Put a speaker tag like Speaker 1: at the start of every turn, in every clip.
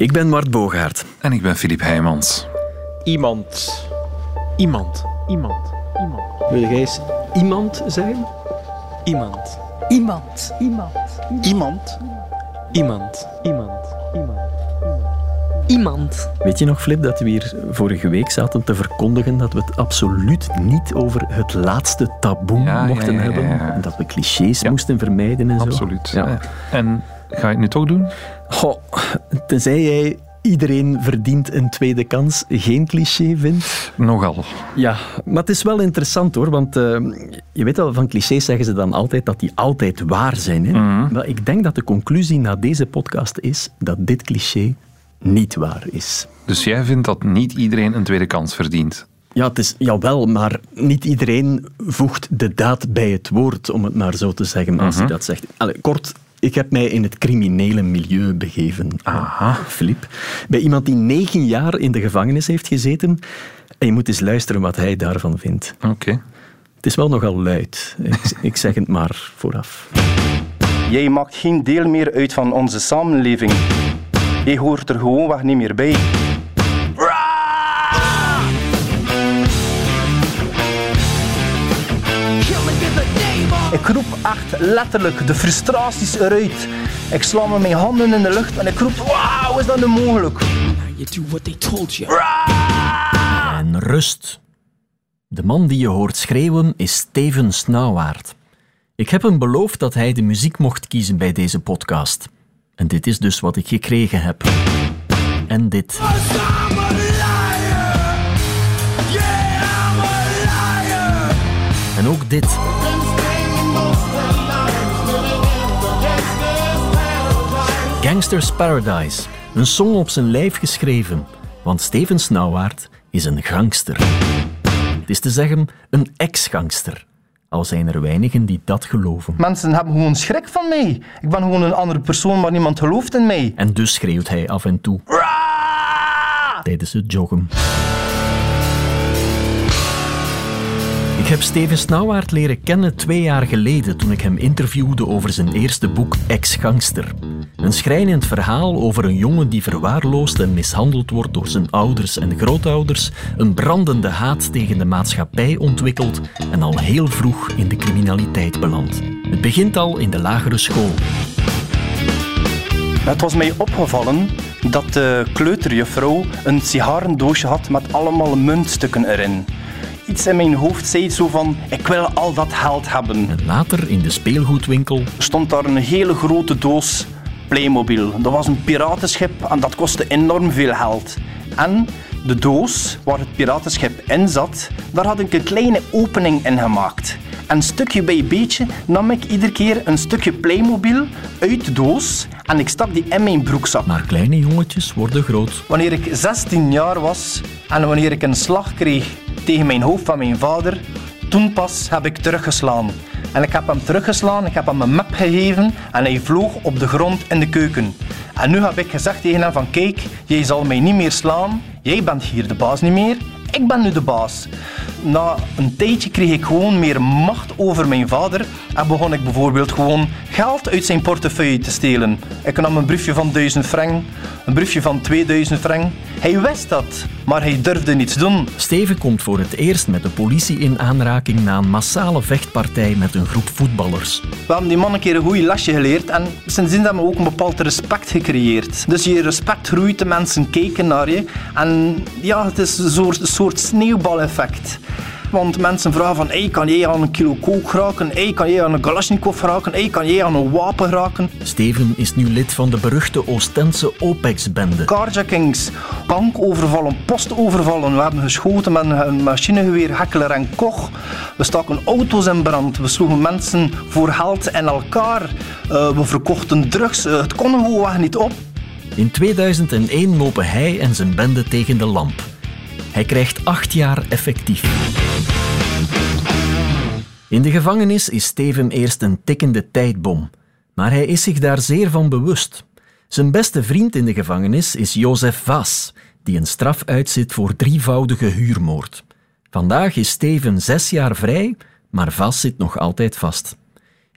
Speaker 1: Ik ben Mart Bogaert.
Speaker 2: En ik ben Filip Heijmans.
Speaker 3: Iemand. Iemand. Iemand. Iemand. Wil jij eens iemand zijn?
Speaker 4: Iemand.
Speaker 5: Iemand. Iemand.
Speaker 4: Iemand. Iemand.
Speaker 3: Iemand. Iemand.
Speaker 5: Iemand.
Speaker 1: Weet je nog, Flip, dat we hier vorige week zaten te verkondigen dat we het absoluut niet over het laatste taboe
Speaker 2: Ja,
Speaker 1: mochten
Speaker 2: ja, ja, ja,
Speaker 1: hebben? dat we clichés
Speaker 2: Ja.
Speaker 1: moesten vermijden en zo?
Speaker 2: Absoluut.
Speaker 1: Ja.
Speaker 2: En ga je het nu toch doen?
Speaker 1: Goh, tenzij jij iedereen verdient een tweede kans geen cliché vindt.
Speaker 2: Nogal.
Speaker 1: Ja, maar het is wel interessant hoor, want eh, je weet wel, van clichés zeggen ze dan altijd dat die altijd waar zijn. Hè?
Speaker 2: Mhm.
Speaker 1: Maar ik denk dat de conclusie na deze podcast is dat dit cliché niet waar is.
Speaker 2: Dus jij vindt dat niet iedereen een tweede kans verdient?
Speaker 1: Ja, het is jawel, maar niet iedereen voegt de daad bij het woord, om het maar zo te zeggen, als hij dat zegt. Allee, kort, ik heb mij in het criminele milieu begeven,
Speaker 2: Aha.
Speaker 1: Filip. Bij iemand die negen jaar in de gevangenis heeft gezeten. En je moet eens luisteren wat hij daarvan vindt.
Speaker 2: Oké.
Speaker 1: Het is wel nogal luid. Ik, ik zeg het maar vooraf.
Speaker 6: Jij maakt geen deel meer uit van onze samenleving. Jij hoort er gewoonweg niet meer bij. Ik roep echt letterlijk de frustraties eruit. Ik sla met mijn handen in de lucht en ik roep: Wauw, is dat nu mogelijk?
Speaker 4: You do what they told you.
Speaker 1: En rust. De man die je hoort schreeuwen is Steven Snauwaard. Ik heb hem beloofd dat hij de muziek mocht kiezen bij deze podcast. En dit is dus wat ik gekregen heb. En dit. En ook dit. Gangster's Paradise. Een song op zijn lijf geschreven. Want Steven Snauwaard is een gangster. Het is te zeggen, een ex-gangster. Al zijn er weinigen die dat geloven.
Speaker 6: Mensen hebben gewoon schrik van mij. Ik ben gewoon een andere persoon, maar niemand gelooft in mij.
Speaker 1: En dus schreeuwt hij af en toe. Tijdens het joggen. Heb Steven Snauwaard leren kennen twee jaar geleden toen ik hem interviewde over zijn eerste boek Ex-gangster. Een schrijnend verhaal over een jongen die verwaarloosd en mishandeld wordt door zijn ouders en grootouders, een brandende haat tegen de maatschappij ontwikkelt en al heel vroeg in de criminaliteit belandt. Het begint al in de lagere school.
Speaker 6: Het was mij opgevallen dat de kleuterjuffrouw een sigarendoosje had met allemaal muntstukken erin. Iets in mijn hoofd zei zo van, ik wil al dat geld hebben.
Speaker 1: En later in de speelgoedwinkel
Speaker 6: stond daar een hele grote doos Playmobil. Dat was een piratenschip en dat kostte enorm veel geld. En de doos waar het piratenschip in zat, daar had ik een kleine opening in gemaakt. En stukje bij beetje nam ik iedere keer een stukje Playmobil uit de doos en ik stak die in mijn broekzak.
Speaker 1: Maar kleine jongetjes worden groot.
Speaker 6: Wanneer ik 16 jaar was en wanneer ik een slag kreeg tegen mijn hoofd van mijn vader, toen pas heb ik teruggeslaan. En ik heb hem teruggeslaan, ik heb hem een map gegeven en hij vloog op de grond in de keuken. En nu heb ik gezegd tegen hem van kijk, jij zal mij niet meer slaan, jij bent hier de baas niet meer, ik ben nu de baas. Na een tijdje kreeg ik gewoon meer macht over mijn vader en begon ik bijvoorbeeld gewoon geld uit zijn portefeuille te stelen. Ik nam een briefje van 1000 frank, een briefje van 2000 frank. Hij wist dat, maar hij durfde niets doen.
Speaker 1: Steven komt voor het eerst met de politie in aanraking na een massale vechtpartij met een groep voetballers.
Speaker 6: We hebben die man een keer een goed lesje geleerd en sindsdien hebben we ook een bepaald respect gecreëerd. Dus je respect groeit, de mensen kijken naar je en ja, het is een soort, een soort sneeuwbaleffect. Want mensen vragen van, hey, kan jij aan een kilo kook raken? Hey, kan jij aan een Kalashnikov raken? Hey, kan jij aan een wapen raken?
Speaker 1: Steven is nu lid van de beruchte Oostense OPEX-bende.
Speaker 6: Carjackings, bankovervallen, postovervallen. We hebben geschoten met een machinegeweer, Heckler en Koch. We staken auto's in brand. We sloegen mensen voor geld in elkaar. Eh, we verkochten drugs. Eh, het kon gewoon niet op.
Speaker 1: In 2001 lopen hij en zijn bende tegen de lamp. Hij krijgt acht jaar effectief. In de gevangenis is Steven eerst een tikkende tijdbom, maar hij is zich daar zeer van bewust. Zijn beste vriend in de gevangenis is Jozef Vas, die een straf uitzit voor drievoudige huurmoord. Vandaag is Steven zes jaar vrij, maar Vas zit nog altijd vast.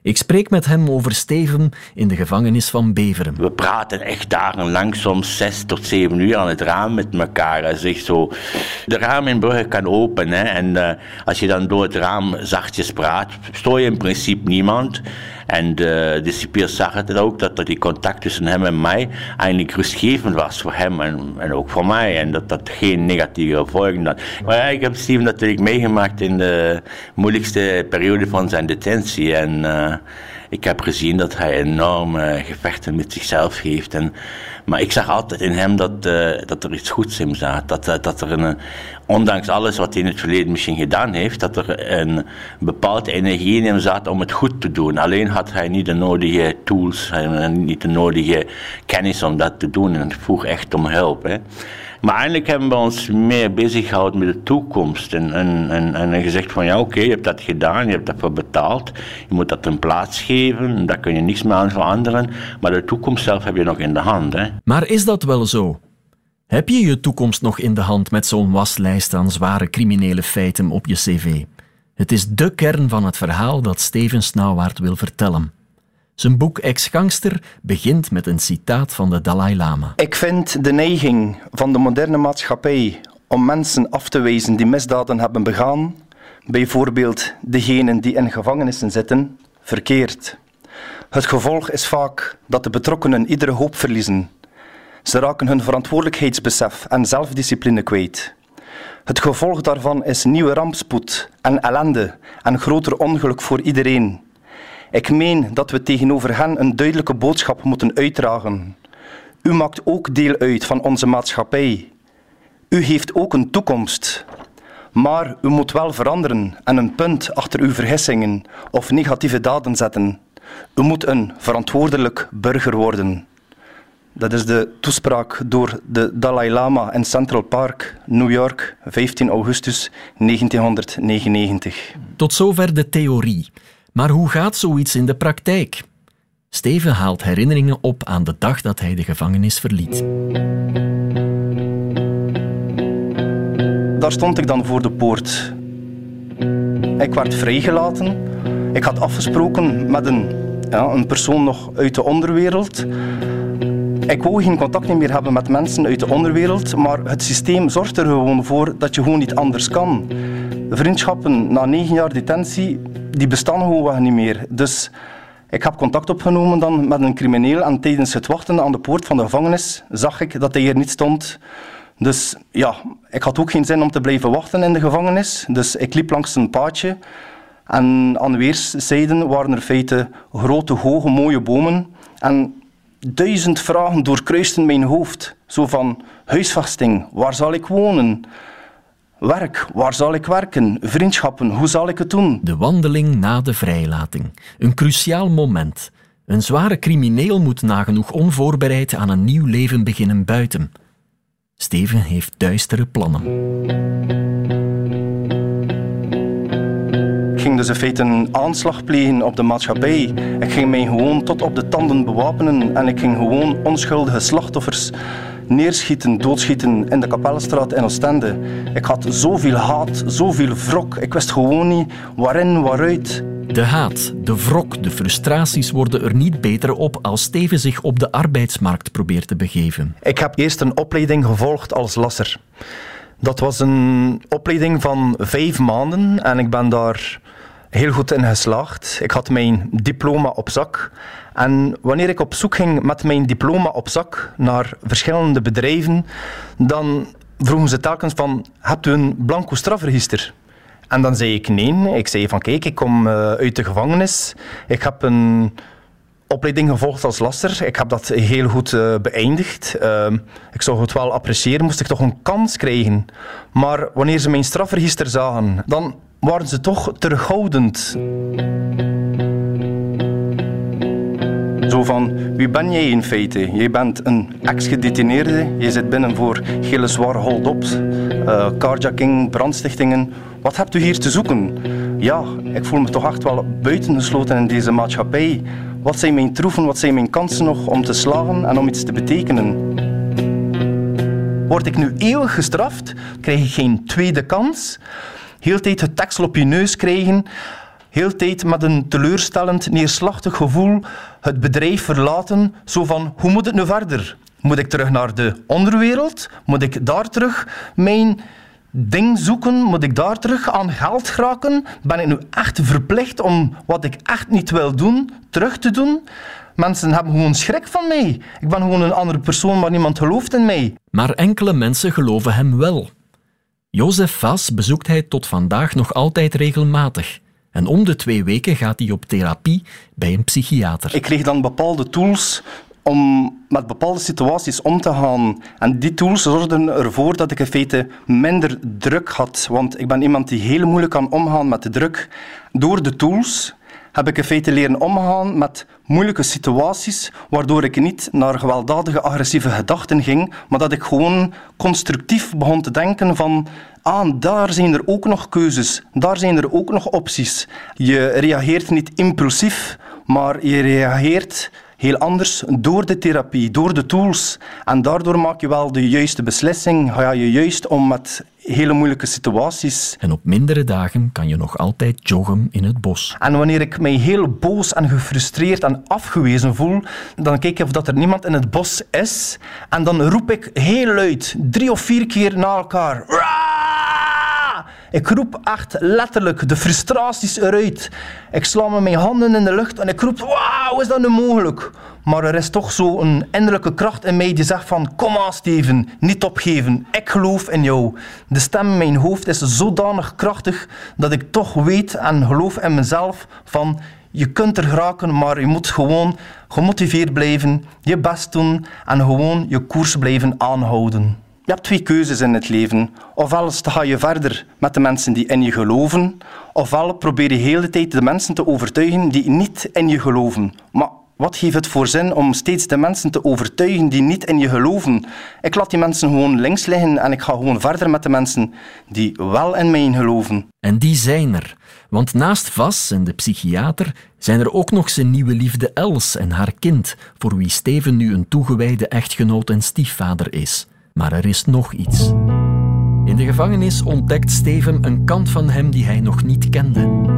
Speaker 1: Ik spreek met hem over Steven in de gevangenis van Beveren.
Speaker 7: We praten echt dagenlang, soms zes tot zeven uur aan het raam met elkaar. Als ik zo de raam in Brugge kan openen en uh, als je dan door het raam zachtjes praat, stoor je in principe niemand. En de, de zag het ook, dat, dat die contact tussen hem en mij eigenlijk rustgevend was voor hem en, ook voor mij. En dat dat geen negatieve gevolgen had. Maar ja, ik heb Steven natuurlijk meegemaakt in de moeilijkste periode van zijn detentie. En uh, ik heb gezien dat hij enorme gevechten met zichzelf heeft. En, maar ik zag altijd in hem dat, uh, dat er iets goeds in zat. Dat, uh, dat er een, ondanks alles wat hij in het verleden misschien gedaan heeft, dat er een bepaalde energie in hem zat om het goed te doen. Alleen had hij niet de nodige tools, niet de nodige kennis om dat te doen. En vroeg echt om hulp. Maar eigenlijk hebben we ons meer bezig gehouden met de toekomst. En, en, en, en gezegd van ja, oké, je hebt dat gedaan, je hebt daarvoor betaald. Je moet dat een plaats geven, daar kun je niks meer aan veranderen. Maar de toekomst zelf heb je nog in de hand. Hè.
Speaker 1: Maar is dat wel zo? Heb je je toekomst nog in de hand met zo'n waslijst aan zware criminele feiten op je cv? Het is de kern van het verhaal dat Steven Snauwaard wil vertellen. Zijn boek Ex-gangster begint met een citaat van de Dalai Lama.
Speaker 6: Ik vind de neiging van de moderne maatschappij om mensen af te wijzen die misdaden hebben begaan, bijvoorbeeld degenen die in gevangenissen zitten, verkeerd. Het gevolg is vaak dat de betrokkenen iedere hoop verliezen. Ze raken hun verantwoordelijkheidsbesef en zelfdiscipline kwijt. Het gevolg daarvan is nieuwe rampspoed en ellende en groter ongeluk voor iedereen. Ik meen dat we tegenover hen een duidelijke boodschap moeten uitdragen. U maakt ook deel uit van onze maatschappij. U heeft ook een toekomst. Maar u moet wel veranderen en een punt achter uw vergissingen of negatieve daden zetten. U moet een verantwoordelijk burger worden. Dat is de toespraak door de Dalai Lama in Central Park, New York, 15 augustus 1999.
Speaker 1: Tot zover de theorie. Maar hoe gaat zoiets in de praktijk? Steven haalt herinneringen op aan de dag dat hij de gevangenis verliet.
Speaker 6: Daar stond ik dan voor de poort. Ik werd vrijgelaten. Ik had afgesproken met een, ja, een persoon nog uit de onderwereld. Ik wou geen contact meer hebben met mensen uit de onderwereld, maar het systeem zorgt er gewoon voor dat je gewoon niet anders kan. Vriendschappen na negen jaar detentie, die bestaan gewoon niet meer. Dus ik heb contact opgenomen dan met een crimineel en tijdens het wachten aan de poort van de gevangenis zag ik dat hij hier niet stond. Dus ja, ik had ook geen zin om te blijven wachten in de gevangenis. Dus ik liep langs een paadje en aan weerszijden waren er feiten grote, hoge, mooie bomen. En duizend vragen doorkruisten mijn hoofd. Zo van huisvesting, waar zal ik wonen? Werk, waar zal ik werken? Vriendschappen, hoe zal ik het doen?
Speaker 1: De wandeling na de vrijlating. Een cruciaal moment. Een zware crimineel moet nagenoeg onvoorbereid aan een nieuw leven beginnen buiten. Steven heeft duistere plannen.
Speaker 6: Dus in feite een aanslag plegen op de maatschappij. Ik ging mij gewoon tot op de tanden bewapenen en ik ging gewoon onschuldige slachtoffers neerschieten, doodschieten in de Kapellenstraat in Oostende. Ik had zoveel haat, zoveel wrok. Ik wist gewoon niet waarin, waaruit.
Speaker 1: De haat, de wrok, de frustraties worden er niet beter op als Steven zich op de arbeidsmarkt probeert te begeven.
Speaker 6: Ik heb eerst een opleiding gevolgd als lasser. Dat was een opleiding van vijf maanden en ik ben daar heel goed in geslaagd. Ik had mijn diploma op zak. En wanneer ik op zoek ging met mijn diploma op zak naar verschillende bedrijven, dan vroegen ze telkens van, hebt u een blanco strafregister? En dan zei ik nee. Ik zei van, kijk, ik kom uh, uit de gevangenis. Ik heb een opleiding gevolgd als lasser. Ik heb dat heel goed uh, beëindigd. Uh, ik zou het wel appreciëren, moest ik toch een kans krijgen. Maar wanneer ze mijn strafregister zagen, dan waren ze toch terughoudend. Zo van, wie ben jij in feite? Je bent een ex-gedetineerde, je zit binnen voor hele zware hold-up, uh, carjacking, brandstichtingen. Wat hebt u hier te zoeken? Ja, ik voel me toch echt wel buitengesloten in deze maatschappij. Wat zijn mijn troeven, wat zijn mijn kansen nog om te slagen en om iets te betekenen? Word ik nu eeuwig gestraft? Krijg ik geen tweede kans? Heel tijd het tekstel op je neus krijgen? heel tijd met een teleurstellend, neerslachtig gevoel het bedrijf verlaten. Zo van, hoe moet het nu verder? Moet ik terug naar de onderwereld? Moet ik daar terug mijn ding zoeken? Moet ik daar terug aan geld geraken? Ben ik nu echt verplicht om wat ik echt niet wil doen, terug te doen? Mensen hebben gewoon schrik van mij. Ik ben gewoon een andere persoon, maar niemand gelooft in mij.
Speaker 1: Maar enkele mensen geloven hem wel. Jozef Vas bezoekt hij tot vandaag nog altijd regelmatig. En om de twee weken gaat hij op therapie bij een psychiater.
Speaker 6: Ik kreeg dan bepaalde tools om met bepaalde situaties om te gaan. En die tools zorgden ervoor dat ik in feite minder druk had. Want ik ben iemand die heel moeilijk kan omgaan met de druk. Door de tools heb ik in feite leren omgaan met moeilijke situaties, waardoor ik niet naar gewelddadige, agressieve gedachten ging, maar dat ik gewoon constructief begon te denken van ah, daar zijn er ook nog keuzes, daar zijn er ook nog opties. Je reageert niet impulsief, maar je reageert heel anders door de therapie, door de tools. En daardoor maak je wel de juiste beslissing, ga je juist om met hele moeilijke situaties.
Speaker 1: En op mindere dagen kan je nog altijd joggen in het bos.
Speaker 6: En wanneer ik mij heel boos en gefrustreerd en afgewezen voel, dan kijk ik of dat er niemand in het bos is. En dan roep ik heel luid, drie of vier keer na elkaar. Ik roep echt letterlijk de frustraties eruit. Ik sla mijn handen in de lucht en ik roep, wauw, is dat nu mogelijk? Maar er is toch zo een innerlijke kracht in mij die zegt van, kom aan Steven, niet opgeven, ik geloof in jou. De stem in mijn hoofd is zodanig krachtig dat ik toch weet en geloof in mezelf van, je kunt er geraken, maar je moet gewoon gemotiveerd blijven, je best doen en gewoon je koers blijven aanhouden. Je hebt twee keuzes in het leven. Ofwel ga je verder met de mensen die in je geloven, ofwel probeer je de tijd de mensen te overtuigen die niet in je geloven. Maar wat geeft het voor zin om steeds de mensen te overtuigen die niet in je geloven? Ik laat die mensen gewoon links liggen en ik ga gewoon verder met de mensen die wel in mij geloven.
Speaker 1: En die zijn er. Want naast Vas en de psychiater zijn er ook nog zijn nieuwe liefde Els en haar kind, voor wie Steven nu een toegewijde echtgenoot en stiefvader is. Maar er is nog iets. In de gevangenis ontdekt Steven een kant van hem die hij nog niet kende.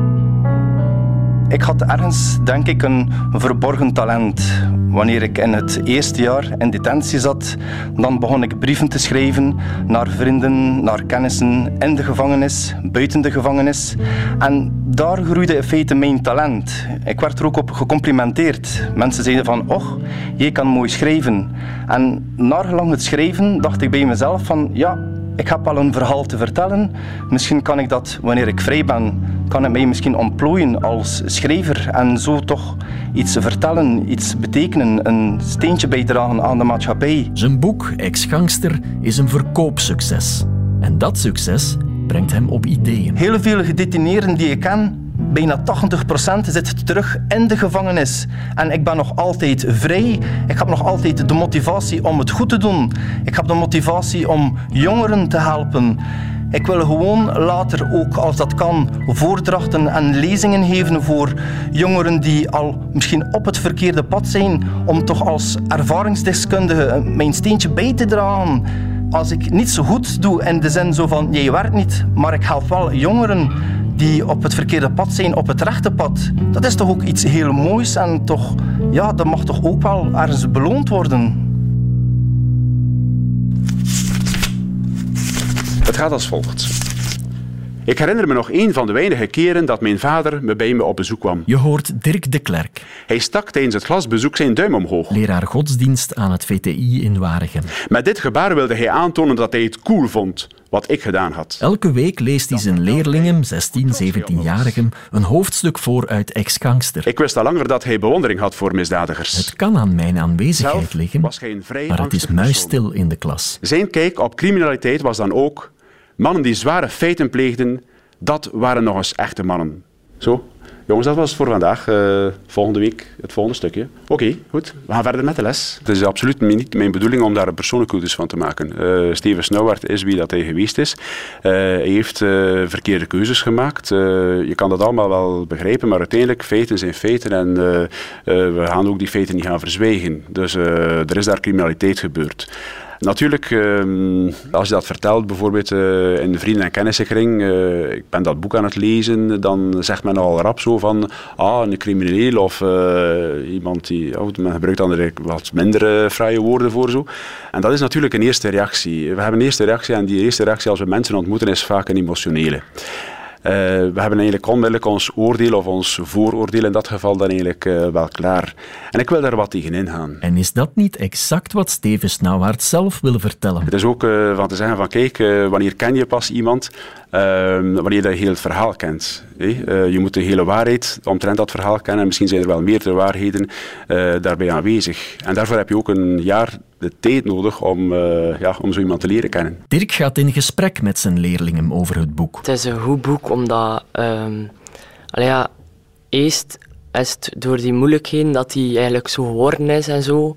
Speaker 6: Ik had ergens, denk ik, een verborgen talent. Wanneer ik in het eerste jaar in detentie zat, dan begon ik brieven te schrijven naar vrienden, naar kennissen in de gevangenis, buiten de gevangenis. En daar groeide in feite mijn talent. Ik werd er ook op gecomplimenteerd. Mensen zeiden van, och, jij kan mooi schrijven. En naargelang het schrijven dacht ik bij mezelf van, ja, ik heb al een verhaal te vertellen. Misschien kan ik dat, wanneer ik vrij ben, kan het mij misschien ontplooien als schrijver en zo toch iets vertellen, iets betekenen, een steentje bijdragen aan de maatschappij.
Speaker 1: Zijn boek Ex-gangster is een verkoopsucces. En dat succes brengt hem op ideeën.
Speaker 6: Heel veel gedetineerden die ik ken, bijna 80% zit terug in de gevangenis. En ik ben nog altijd vrij. Ik heb nog altijd de motivatie om het goed te doen. Ik heb de motivatie om jongeren te helpen. Ik wil gewoon later ook, als dat kan, voordrachten en lezingen geven voor jongeren die al misschien op het verkeerde pad zijn, om toch als ervaringsdeskundige mijn steentje bij te dragen. Als ik niet zo goed doe in de zin zo van, jij werkt niet, maar ik help wel jongeren die op het verkeerde pad zijn, op het rechte pad. Dat is toch ook iets heel moois en toch, ja, dat mag toch ook wel ergens beloond worden.
Speaker 8: Het gaat als volgt. Ik herinner me nog een van de weinige keren dat mijn vader me bij me op bezoek kwam.
Speaker 1: Je hoort Dirk de Klerk.
Speaker 8: Hij stak tijdens het glasbezoek zijn duim omhoog.
Speaker 1: Leraar godsdienst aan het VTI in Waregem.
Speaker 8: Met dit gebaar wilde hij aantonen dat hij het cool vond wat ik gedaan had.
Speaker 1: Elke week leest hij zijn leerlingen, 16, 17-jarigen, een hoofdstuk voor uit Ex-gangster.
Speaker 8: Ik wist al langer dat hij bewondering had voor misdadigers.
Speaker 1: Het kan aan mijn aanwezigheid liggen, maar het is muisstil in de klas.
Speaker 8: Zijn kijk op criminaliteit was dan ook mannen die zware feiten pleegden, dat waren nog eens echte mannen. Zo, jongens, dat was het voor vandaag. Eh, volgende week het volgende stukje. Oké, goed. We gaan verder met de les. Het is absoluut niet mijn bedoeling om daar een persoonlijke van te maken. Eh, Steven Snauwaard is wie dat hij geweest is. Eh, hij heeft verkeerde keuzes gemaakt. Je kan dat allemaal wel begrijpen, maar uiteindelijk, feiten zijn feiten en we gaan ook die feiten niet gaan verzwijgen. Dus er is daar criminaliteit gebeurd. Natuurlijk, ehm, als je dat vertelt, bijvoorbeeld uh, in de vrienden- en kennissenkring, uh, ik ben dat boek aan het lezen, dan zegt men al rap zo van, ah, een crimineel of uh, iemand die, oh, men gebruikt dan wat minder vrije woorden voor zo. En dat is natuurlijk een eerste reactie. We hebben een eerste reactie en die eerste reactie als we mensen ontmoeten is vaak een emotionele. Uh, we hebben eigenlijk onmiddellijk ons oordeel of ons vooroordeel in dat geval dan eigenlijk uh, wel klaar. En ik wil daar wat tegen ingaan.
Speaker 1: En is dat niet exact wat Steven Snauwaard zelf wil vertellen?
Speaker 8: Het is ook uh, van te zeggen van kijk, wanneer ken je pas iemand? Ehm, wanneer je heel het verhaal kent. je moet de hele waarheid omtrent dat verhaal kennen. En misschien zijn er wel meerdere waarheden daarbij aanwezig. En daarvoor heb je ook een jaar de tijd nodig om, uh, ja, om zo iemand te leren kennen.
Speaker 1: Dirk gaat in gesprek met zijn leerlingen over het boek.
Speaker 9: Het is een goed boek omdat, um, ja, eerst is het door die moeilijkheden dat hij eigenlijk zo geworden is en zo.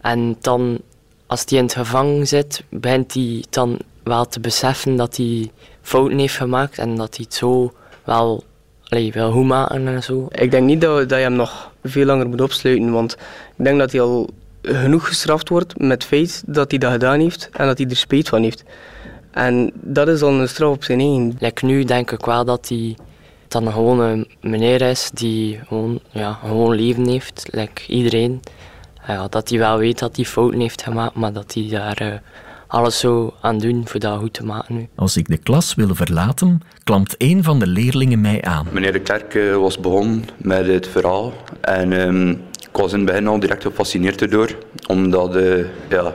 Speaker 9: En dan, als hij in het gevangen zit, begint hij dan wel te beseffen dat hij fouten heeft gemaakt en dat hij het zo wel allee, wil goed maken en zo.
Speaker 10: Ik denk niet dat, dat je hem nog veel langer moet opsluiten, want ik denk dat hij al genoeg gestraft wordt met het feit dat hij dat gedaan heeft en dat hij er spijt van heeft. En dat is dan een straf op zijn eigen.
Speaker 9: Like nu denk ik wel dat hij dan een gewone meneer is die gewoon, ja, gewoon leven heeft, like iedereen. Ja, dat hij wel weet dat hij fouten heeft gemaakt, maar dat hij daar uh, alles zo aan doen voor dat goed te maken nu.
Speaker 1: Als ik de klas wil verlaten, klampt een van de leerlingen mij aan.
Speaker 11: Meneer de Klerk uh, was begonnen met het verhaal en um, ik was in het begin al direct gefascineerd erdoor, omdat uh, ja,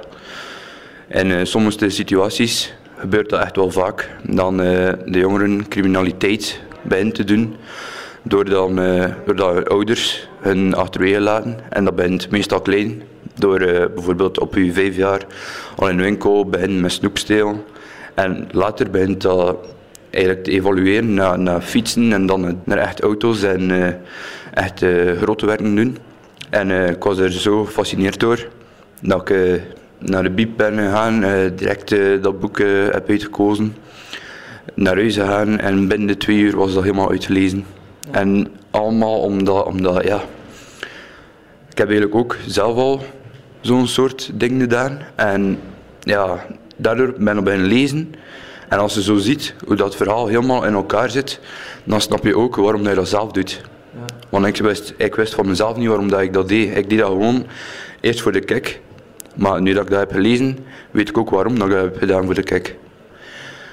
Speaker 11: in uh, sommige situaties gebeurt dat echt wel vaak, dan uh, de jongeren criminaliteit begint te doen, doordat, doordat ouders hun achterwege laten. En dat begint meestal klein, door bijvoorbeeld op je vijf jaar al in winkel beginnen met snoepstelen. En later begint dat eigenlijk te evolueren naar, naar fietsen en dan naar echt auto's en echt grote werken doen. En uh, ik was er zo gefascineerd door dat ik uh, naar de biep ben gegaan, uh, direct dat boek heb uitgekozen, naar huis gegaan en binnen de twee uur was dat helemaal uitgelezen. En allemaal omdat, omdat ja, ik heb eigenlijk ook zelf al zo'n soort ding gedaan. En ja, daardoor ben ik beginnen lezen. En als je zo ziet hoe dat verhaal helemaal in elkaar zit, dan snap je ook waarom je dat zelf doet. Want ik wist, ik wist van mezelf niet waarom dat ik dat deed. Ik deed dat gewoon eerst voor de kick. Maar nu dat ik dat heb gelezen, weet ik ook waarom dat ik dat heb gedaan voor de kick.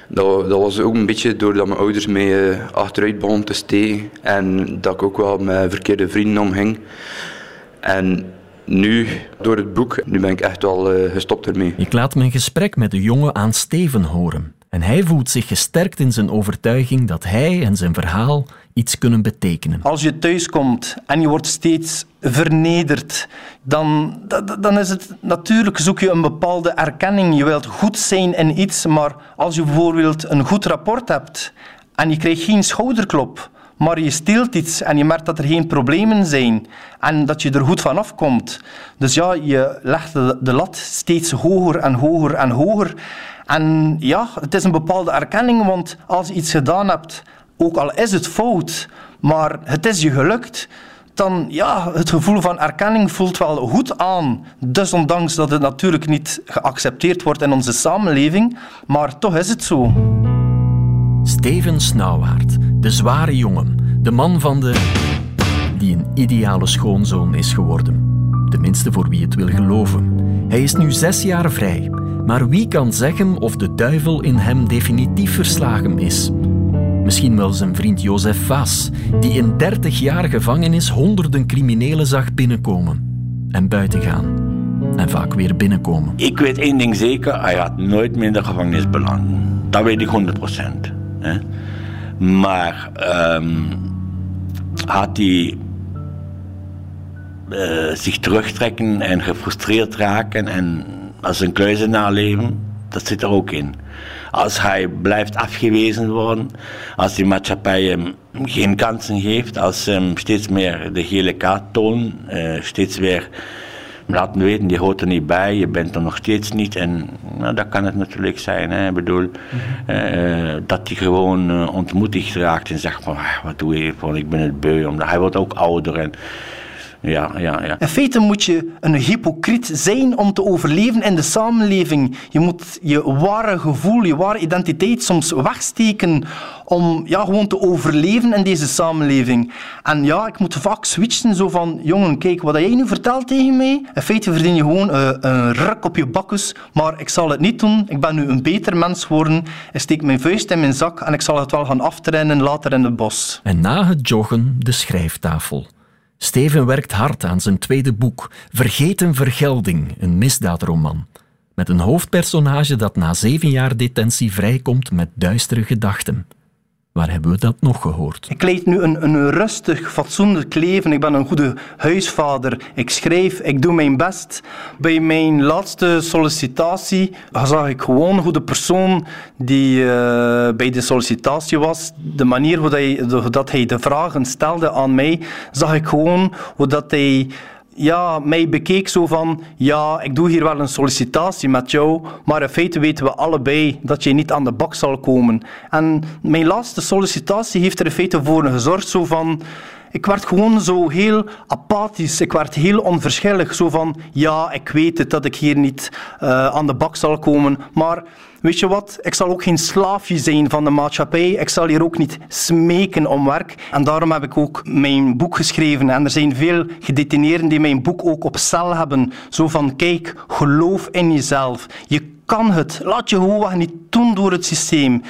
Speaker 11: Dat, dat was ook een beetje doordat mijn ouders mij uh, achteruit begonnen te steken. En dat ik ook wel met verkeerde vrienden omging. En nu, door het boek, nu ben ik echt wel uh, gestopt ermee.
Speaker 1: Ik laat mijn gesprek met de jongen aan Steven horen. En hij voelt zich gesterkt in zijn overtuiging dat hij en zijn verhaal iets kunnen betekenen.
Speaker 6: Als je thuiskomt en je wordt steeds vernederd, dan, dan is het natuurlijk zoek je een bepaalde erkenning. Je wilt goed zijn in iets, maar als je bijvoorbeeld een goed rapport hebt en je krijgt geen schouderklop, maar je steelt iets en je merkt dat er geen problemen zijn en dat je er goed van afkomt. Dus ja, je legt de lat steeds hoger en hoger en hoger. En ja, het is een bepaalde erkenning, want als je iets gedaan hebt, ook al is het fout, maar het is je gelukt, dan ja, het gevoel van erkenning voelt wel goed aan. Desondanks dat het natuurlijk niet geaccepteerd wordt in onze samenleving, maar toch is het zo.
Speaker 1: Steven Snauwaard, de zware jongen, de man van de... die een ideale schoonzoon is geworden. Tenminste voor wie het wil geloven. Hij is nu zes jaar vrij, maar wie kan zeggen of de duivel in hem definitief verslagen is? Misschien wel zijn vriend Jozef Vaas, die in 30 jaar gevangenis honderden criminelen zag binnenkomen en buiten gaan. En vaak weer binnenkomen.
Speaker 7: Ik weet één ding zeker, hij had nooit meer in de gevangenis beland. Dat weet ik 100 procent. Maar um, had hij uh, zich terugtrekken en gefrustreerd raken en als een kluizenaar leven, dat zit er ook in. Als hij blijft afgewezen worden, als die maatschappij hem geen kansen geeft, als ze hem steeds meer de gele kaart toont, uh, steeds weer laten weten, die hoort er niet bij, je bent er nog steeds niet. En nou, dat kan het natuurlijk zijn. Hè. Ik bedoel, mm dat hij gewoon uh, ontmoedigd raakt en zegt van, ah, wat doe je, van, ik ben het beu. Omdat hij wordt ook ouder en Ja, ja, ja.
Speaker 6: In feite moet je een hypocriet zijn om te overleven in de samenleving. Je moet je ware gevoel, je ware identiteit soms wegsteken om ja, gewoon te overleven in deze samenleving. En ja, ik moet vaak switchen zo van, jongen, kijk, wat jij nu vertelt tegen mij, in feite verdien je gewoon uh, een ruk op je bakkus, maar ik zal het niet doen. Ik ben nu een beter mens geworden. Ik steek mijn vuist in mijn zak en ik zal het wel gaan aftreinen later in het bos.
Speaker 1: En na het joggen de schrijftafel. Steven werkt hard aan zijn tweede boek, Vergeten Vergelding, een misdaadroman. Met een hoofdpersonage dat na zeven jaar detentie vrijkomt met duistere gedachten. Waar hebben we dat nog gehoord?
Speaker 6: Ik leid nu een, een rustig, fatsoenlijk leven. Ik ben een goede huisvader. Ik schrijf, ik doe mijn best. Bij mijn laatste sollicitatie zag ik gewoon hoe de persoon die uh, bij de sollicitatie was, de manier hoe, hij, dat hij de vragen stelde aan mij, zag ik gewoon hoe dat hij ja, mij bekeek zo van, ja, ik doe hier wel een sollicitatie met jou, maar in feite weten we allebei dat je niet aan de bak zal komen. En mijn laatste sollicitatie heeft er in feite voor gezorgd zo van, ik werd gewoon zo heel apathisch. Ik werd heel onverschillig. Zo van, ja, ik weet het dat ik hier niet uh, aan de bak zal komen. Maar weet je wat? Ik zal ook geen slaafje zijn van de maatschappij. Ik zal hier ook niet smeken om werk. En daarom heb ik ook mijn boek geschreven. En er zijn veel gedetineerden die mijn boek ook op cel hebben. Zo van, kijk, geloof in jezelf. Je kan het. Laat je gewoon niet doen door het systeem.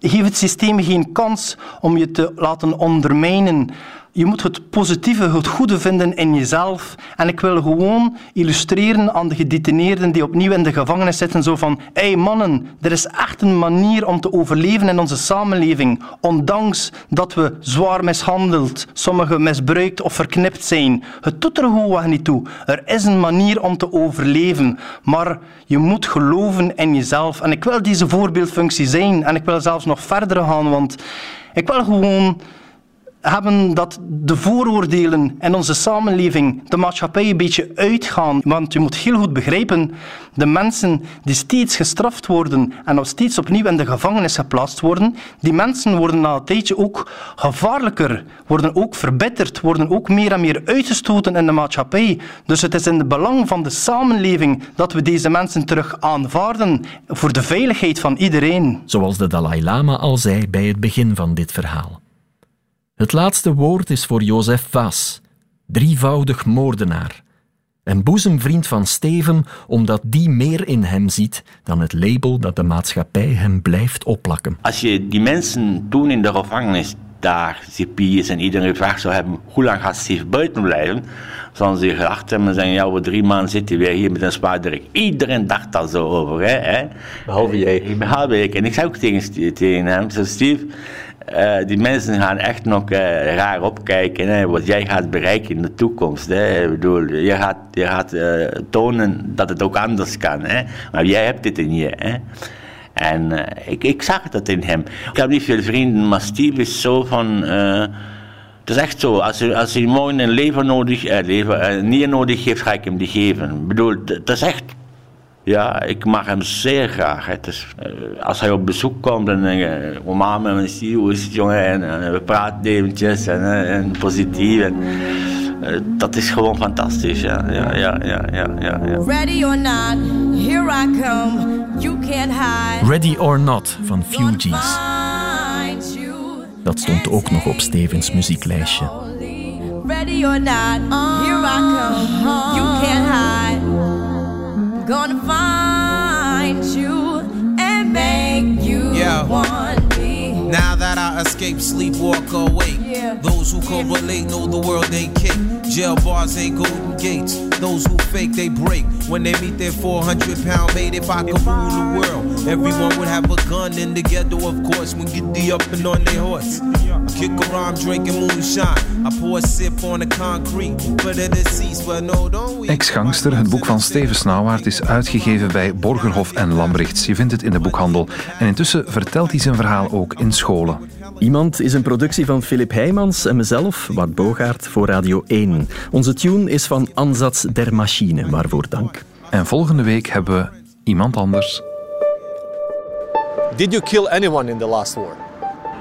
Speaker 6: Geef het systeem geen kans om je te laten ondermijnen. Je moet het positieve, het goede vinden in jezelf. En ik wil gewoon illustreren aan de gedetineerden die opnieuw in de gevangenis zitten, zo van, hé hey mannen, er is echt een manier om te overleven in onze samenleving, ondanks dat we zwaar mishandeld, sommigen misbruikt of verknipt zijn. Het doet er gewoon niet toe. Er is een manier om te overleven, maar je moet geloven in jezelf. En ik wil deze voorbeeldfunctie zijn en ik wil zelfs nog verder gaan, want ik wil gewoon hebben dat de vooroordelen in onze samenleving, de maatschappij een beetje uitgaan. Want je moet heel goed begrijpen, de mensen die steeds gestraft worden en nog steeds opnieuw in de gevangenis geplaatst worden, die mensen worden na een tijdje ook gevaarlijker, worden ook verbitterd, worden ook meer en meer uitgestoten in de maatschappij. Dus het is in het belang van de samenleving dat we deze mensen terug aanvaarden voor de veiligheid van iedereen.
Speaker 1: Zoals de Dalai Lama al zei bij het begin van dit verhaal. Het laatste woord is voor Jozef Vaas, drievoudig moordenaar. Een boezemvriend van Steven, omdat die meer in hem ziet dan het label dat de maatschappij hem blijft opplakken.
Speaker 7: Als je die mensen toen in de gevangenis daar, cipiers en iedereen vraagt zou hebben, hoe lang gaat Steve buiten blijven? Zouden ze gedacht hebben en zeggen, ja, we drie maanden zitten weer hier met een zwaarder. Iedereen dacht daar zo over, hè? hè?
Speaker 3: Behalve jij.
Speaker 7: Behalve ik. En ik zei ook tegen, tegen hem, zo Steve, uh, die mensen gaan echt nog uh, raar opkijken hè, wat jij gaat bereiken in de toekomst. Hè. Bedoel, je gaat, je gaat uh, tonen dat het ook anders kan. Hè. Maar jij hebt dit in je. Hè. En ik, ik zag dat in hem. Ik heb niet veel vrienden, maar Steve is zo van. het is echt zo, als hij, als morgen een lever nodig, lever, een nier nodig heeft, ga ik hem die geven. Ik bedoel, dat is echt ja, ik mag hem zeer graag. Het is, uh, als hij op bezoek komt, dan denk ik, met mijn ziel, hoe is het jongen? En, en we praten eventjes en, en positief. En, uh, dat is gewoon fantastisch, ja. Ja, ja, ja, ja, ja, ja.
Speaker 1: Ready or not, here I come, you can't hide. Ready or not van Fugees. Dat stond ook nog op Stevens muzieklijstje. Ready or not, here I come, you can't hide. Gonna find you and make you yeah. want me. Now I escape, sleep, walk. Yeah. Those who correlate know the world ain't cake. Jail bars ain't golden gates. Those who fake, they break. When they meet their 400 pound mate, if I could rule the world, everyone would have a gun in the ghetto, of course, when get the up and on their horse. I kick around drinking moonshine. I pour a sip on the concrete for the deceased, but no, don't we. Ex-gangster, het boek van Steven Snauwaard, is uitgegeven bij Borgerhof en Lambrechts. Je vindt het in de boekhandel. En intussen vertelt hij zijn verhaal ook in scholen. Iemand is een productie van Philip Heijmans en mezelf, Bart Bogaert, voor Radio 1. Onze tune is van Ansatz der Machine, waarvoor dank. En volgende week hebben we iemand anders.
Speaker 12: Did you kill anyone in the last war?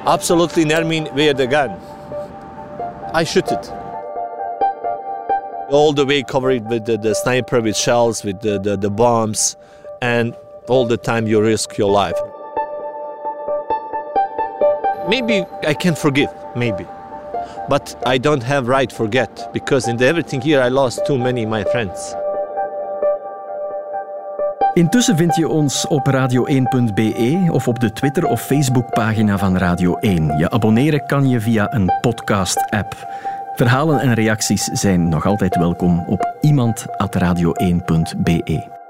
Speaker 12: Absolutely Nermin, where the gun? I shoot it. All the way covered with the, the sniper, with shells, with the, the, the bombs, and all the time you risk your life. Maybe I can forgive, maybe. But I don't have right forget because in everything here I lost too many my friends.
Speaker 1: Intussen vind je ons op radio1.be of op de Twitter- of Facebookpagina van Radio 1. Je abonneren kan je via een podcast-app. Verhalen en reacties zijn nog altijd welkom op iemand.radio1.be.